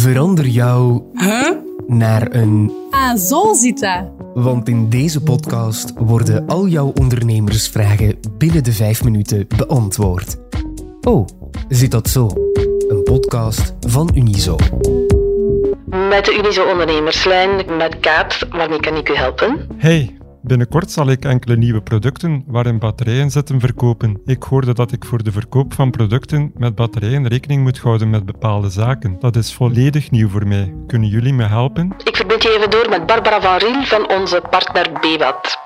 Verander jou Huh? naar een. Ah, zo zit dat. Want in deze podcast worden al jouw ondernemersvragen binnen de vijf minuten beantwoord. Oh, zit dat zo? Een podcast van Unizo. Met de Unizo Ondernemerslijn, met Kaat, waarmee kan ik u helpen? Hey, binnenkort zal ik enkele nieuwe producten waarin batterijen zitten verkopen. Ik hoorde dat ik voor de verkoop van producten met batterijen rekening moet houden met bepaalde zaken. Dat is volledig nieuw voor mij. Kunnen jullie me helpen? Ik verbind je even door met Barbara van Riel van onze partner BWAT.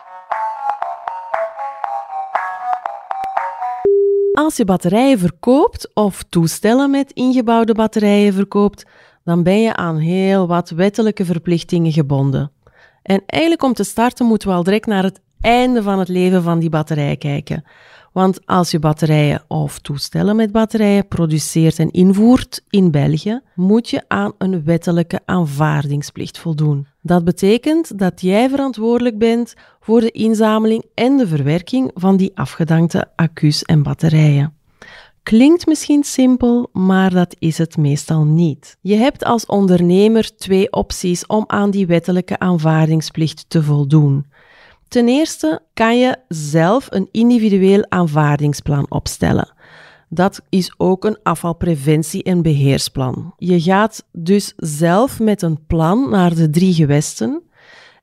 Als je batterijen verkoopt of toestellen met ingebouwde batterijen verkoopt, dan ben je aan heel wat wettelijke verplichtingen gebonden. En eigenlijk om te starten moeten we al direct naar het einde van het leven van die batterij kijken. Want als je batterijen of toestellen met batterijen produceert en invoert in België, moet je aan een wettelijke aanvaardingsplicht voldoen. Dat betekent dat jij verantwoordelijk bent voor de inzameling en de verwerking van die afgedankte accu's en batterijen. Klinkt misschien simpel, maar dat is het meestal niet. Je hebt als ondernemer twee opties om aan die wettelijke aanvaardingsplicht te voldoen. Ten eerste kan je zelf een individueel aanvaardingsplan opstellen. Dat is ook een afvalpreventie- en beheersplan. Je gaat dus zelf met een plan naar de drie gewesten.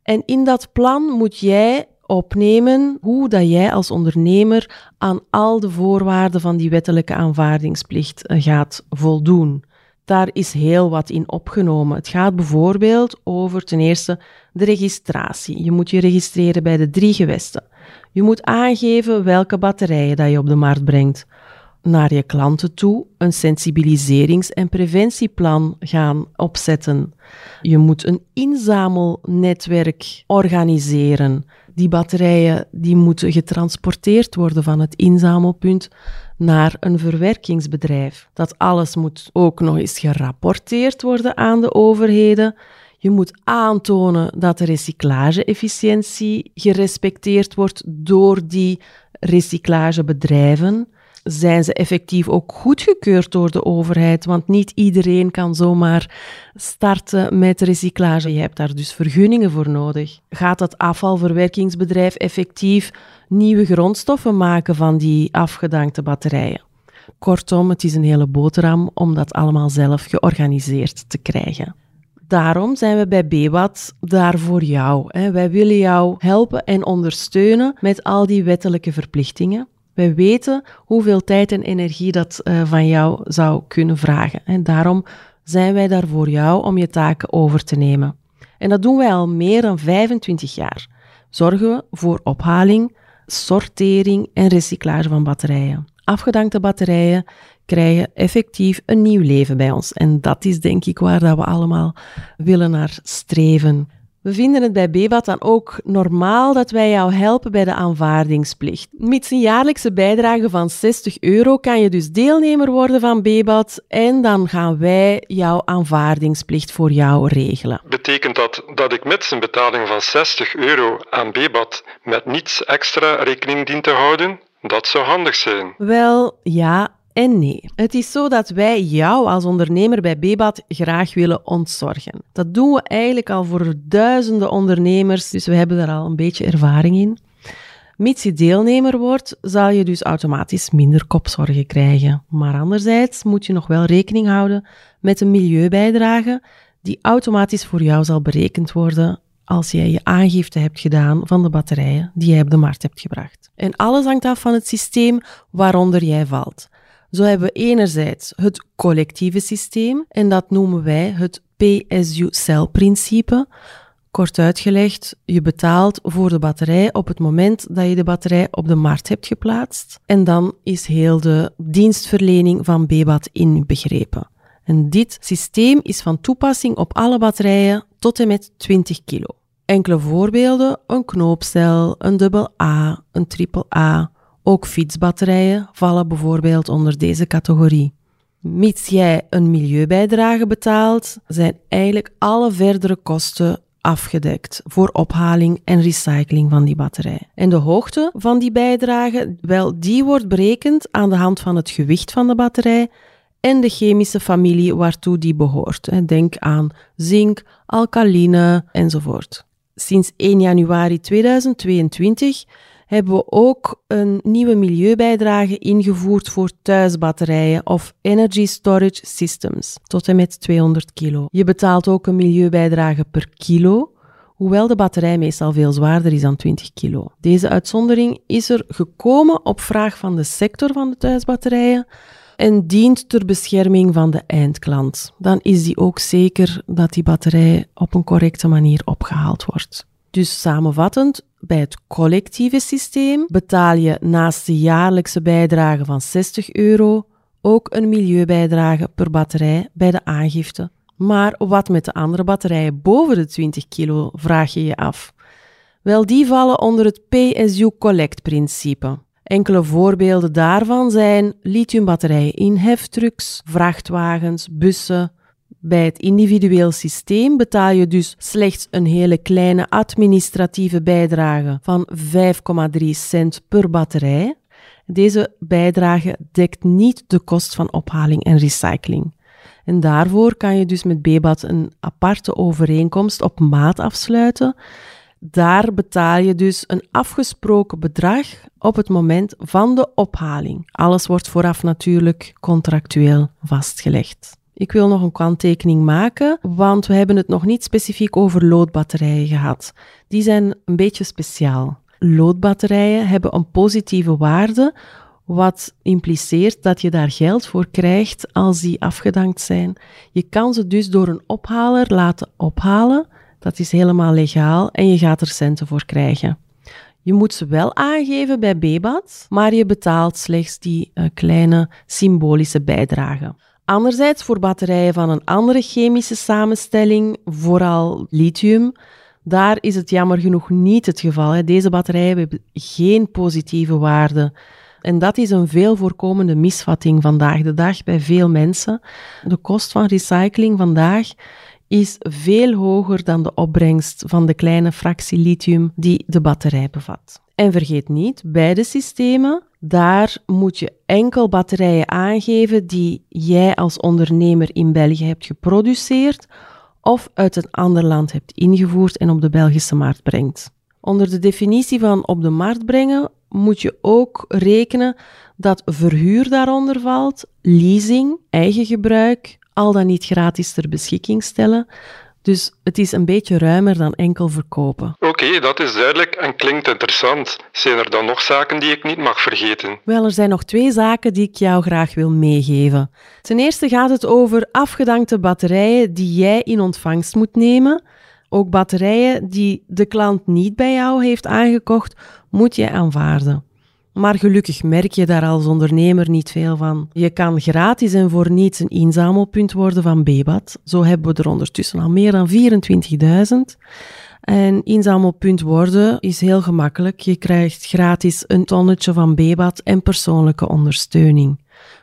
En in dat plan moet jij opnemen hoe dat jij als ondernemer aan al de voorwaarden van die wettelijke aanvaardingsplicht eh, gaat voldoen. Daar is heel wat in opgenomen. Het gaat bijvoorbeeld over ten eerste de registratie. Je moet je registreren bij de drie gewesten. Je moet aangeven welke batterijen dat je op de markt brengt. Naar je klanten toe een sensibiliserings- en preventieplan gaan opzetten. Je moet een inzamelnetwerk organiseren. Die batterijen die moeten getransporteerd worden van het inzamelpunt naar een verwerkingsbedrijf. Dat alles moet ook nog eens gerapporteerd worden aan de overheden. Je moet aantonen dat de recyclage-efficiëntie gerespecteerd wordt door die recyclagebedrijven. Zijn ze effectief ook goedgekeurd door de overheid? Want niet iedereen kan zomaar starten met recyclage. Je hebt daar dus vergunningen voor nodig. Gaat dat afvalverwerkingsbedrijf effectief nieuwe grondstoffen maken van die afgedankte batterijen? Kortom, het is een hele boterham om dat allemaal zelf georganiseerd te krijgen. Daarom zijn we bij BWAT daar voor jou. Wij willen jou helpen en ondersteunen met al die wettelijke verplichtingen. Wij weten hoeveel tijd en energie dat uh, van jou zou kunnen vragen. En daarom zijn wij daar voor jou om je taken over te nemen. En dat doen wij al meer dan 25 jaar. Zorgen we voor ophaling, sortering en recyclage van batterijen. Afgedankte batterijen krijgen effectief een nieuw leven bij ons. En dat is denk ik waar dat we allemaal willen naar streven. We vinden het bij BEBAT dan ook normaal dat wij jou helpen bij de aanvaardingsplicht. Met een jaarlijkse bijdrage van 60 euro kan je dus deelnemer worden van BEBAT en dan gaan wij jouw aanvaardingsplicht voor jou regelen. Betekent dat dat ik met een betaling van 60 euro aan BBAT met niets extra rekening dien te houden? Dat zou handig zijn. Wel, ja en nee. Het is zo dat wij jou als ondernemer bij BBAT graag willen ontzorgen. Dat doen we eigenlijk al voor duizenden ondernemers, dus we hebben daar al een beetje ervaring in. Mits je deelnemer wordt, zal je dus automatisch minder kopzorgen krijgen. Maar anderzijds moet je nog wel rekening houden met een milieubijdrage die automatisch voor jou zal berekend worden als jij je aangifte hebt gedaan van de batterijen die jij op de markt hebt gebracht. En alles hangt af van het systeem waaronder jij valt. Zo hebben we enerzijds het collectieve systeem en dat noemen wij het PSU-celprincipe. Kort uitgelegd, je betaalt voor de batterij op het moment dat je de batterij op de markt hebt geplaatst. En dan is heel de dienstverlening van BBAT inbegrepen. En dit systeem is van toepassing op alle batterijen tot en met 20 kilo. Enkele voorbeelden: een knoopcel, een dubbel A, een triple A. Ook fietsbatterijen vallen bijvoorbeeld onder deze categorie. Mits jij een milieubijdrage betaalt, zijn eigenlijk alle verdere kosten afgedekt voor ophaling en recycling van die batterij. En de hoogte van die bijdrage, wel, die wordt berekend aan de hand van het gewicht van de batterij en de chemische familie waartoe die behoort. Denk aan zink, alkaline enzovoort. Sinds 1 januari 2022 hebben we ook een nieuwe milieubijdrage ingevoerd voor thuisbatterijen of Energy Storage Systems tot en met 200 kilo. Je betaalt ook een milieubijdrage per kilo, hoewel de batterij meestal veel zwaarder is dan 20 kilo. Deze uitzondering is er gekomen op vraag van de sector van de thuisbatterijen en dient ter bescherming van de eindklant. Dan is die ook zeker dat die batterij op een correcte manier opgehaald wordt. Dus samenvattend, bij het collectieve systeem betaal je naast de jaarlijkse bijdrage van 60 euro ook een milieubijdrage per batterij bij de aangifte. Maar wat met de andere batterijen boven de 20 kilo, vraag je je af. Wel, die vallen onder het pay-as-you-collect-principe. Enkele voorbeelden daarvan zijn lithiumbatterijen in heftrucks, vrachtwagens, bussen, bij het individueel systeem betaal je dus slechts een hele kleine administratieve bijdrage van 5,3 cent per batterij. Deze bijdrage dekt niet de kost van ophaling en recycling. En daarvoor kan je dus met BBAT een aparte overeenkomst op maat afsluiten. Daar betaal je dus een afgesproken bedrag op het moment van de ophaling. Alles wordt vooraf natuurlijk contractueel vastgelegd. Ik wil nog een kanttekening maken, want we hebben het nog niet specifiek over loodbatterijen gehad. Die zijn een beetje speciaal. Loodbatterijen hebben een positieve waarde, wat impliceert dat je daar geld voor krijgt als die afgedankt zijn. Je kan ze dus door een ophaler laten ophalen. Dat is helemaal legaal en je gaat er centen voor krijgen. Je moet ze wel aangeven bij BBAT, maar je betaalt slechts die uh, kleine symbolische bijdrage. Anderzijds voor batterijen van een andere chemische samenstelling, vooral lithium, daar is het jammer genoeg niet het geval. Deze batterijen hebben geen positieve waarde. En dat is een veel voorkomende misvatting vandaag de dag bij veel mensen. De kost van recycling vandaag is veel hoger dan de opbrengst van de kleine fractie lithium die de batterij bevat. En vergeet niet, beide systemen, daar moet je enkel batterijen aangeven die jij als ondernemer in België hebt geproduceerd of uit een ander land hebt ingevoerd en op de Belgische markt brengt. Onder de definitie van op de markt brengen moet je ook rekenen dat verhuur daaronder valt, leasing, eigen gebruik, al dan niet gratis ter beschikking stellen. Dus het is een beetje ruimer dan enkel verkopen. Oké, dat is duidelijk en klinkt interessant. Zijn er dan nog zaken die ik niet mag vergeten? Wel, er zijn nog twee zaken die ik jou graag wil meegeven. Ten eerste gaat het over afgedankte batterijen die jij in ontvangst moet nemen. Ook batterijen die de klant niet bij jou heeft aangekocht, moet je aanvaarden. Maar gelukkig merk je daar als ondernemer niet veel van. Je kan gratis en voor niets een inzamelpunt worden van BBAT. Zo hebben we er ondertussen al meer dan 24.000. En inzamelpunt worden is heel gemakkelijk. Je krijgt gratis een tonnetje van BBAT en persoonlijke ondersteuning.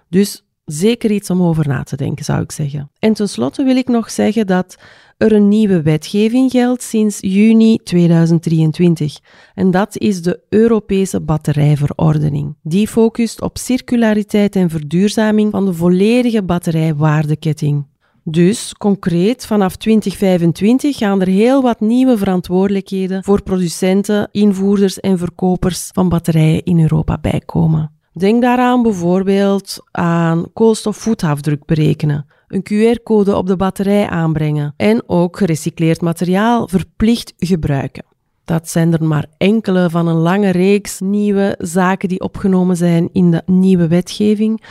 Dus zeker iets om over na te denken, zou ik zeggen. En tenslotte wil ik nog zeggen dat er een nieuwe wetgeving geldt sinds juni 2023. En dat is de Europese batterijverordening. Die focust op circulariteit en verduurzaming van de volledige batterijwaardeketting. Dus concreet, vanaf 2025 gaan er heel wat nieuwe verantwoordelijkheden voor producenten, invoerders en verkopers van batterijen in Europa bijkomen. Denk daaraan bijvoorbeeld aan koolstofvoetafdruk berekenen, een QR-code op de batterij aanbrengen en ook gerecycleerd materiaal verplicht gebruiken. Dat zijn er maar enkele van een lange reeks nieuwe zaken die opgenomen zijn in de nieuwe wetgeving.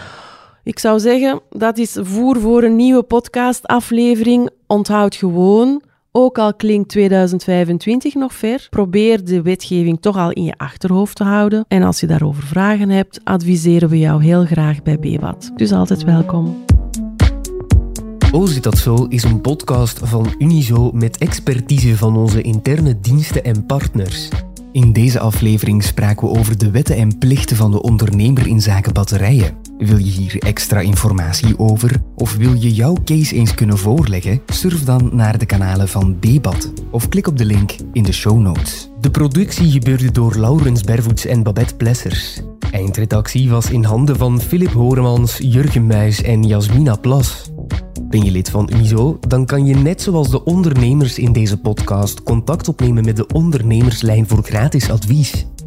Ik zou zeggen, dat is voer voor een nieuwe podcastaflevering. Onthoud gewoon, ook al klinkt 2025 nog ver, probeer de wetgeving toch al in je achterhoofd te houden. En als je daarover vragen hebt, adviseren we jou heel graag bij BWAT. Dus altijd welkom. Oh zit dat zo is een podcast van Unizo met expertise van onze interne diensten en partners. In deze aflevering spraken we over de wetten en plichten van de ondernemer in zaken batterijen. Wil je hier extra informatie over of wil je jouw case eens kunnen voorleggen? Surf dan naar de kanalen van BBAT of klik op de link in de show notes. De productie gebeurde door Laurens Bervoets en Babette Plessers. Eindredactie was in handen van Philip Horemans, Jurgen Muis en Jasmina Plas. Ben je lid van Unizo? Dan kan je net zoals de ondernemers in deze podcast contact opnemen met de ondernemerslijn voor gratis advies.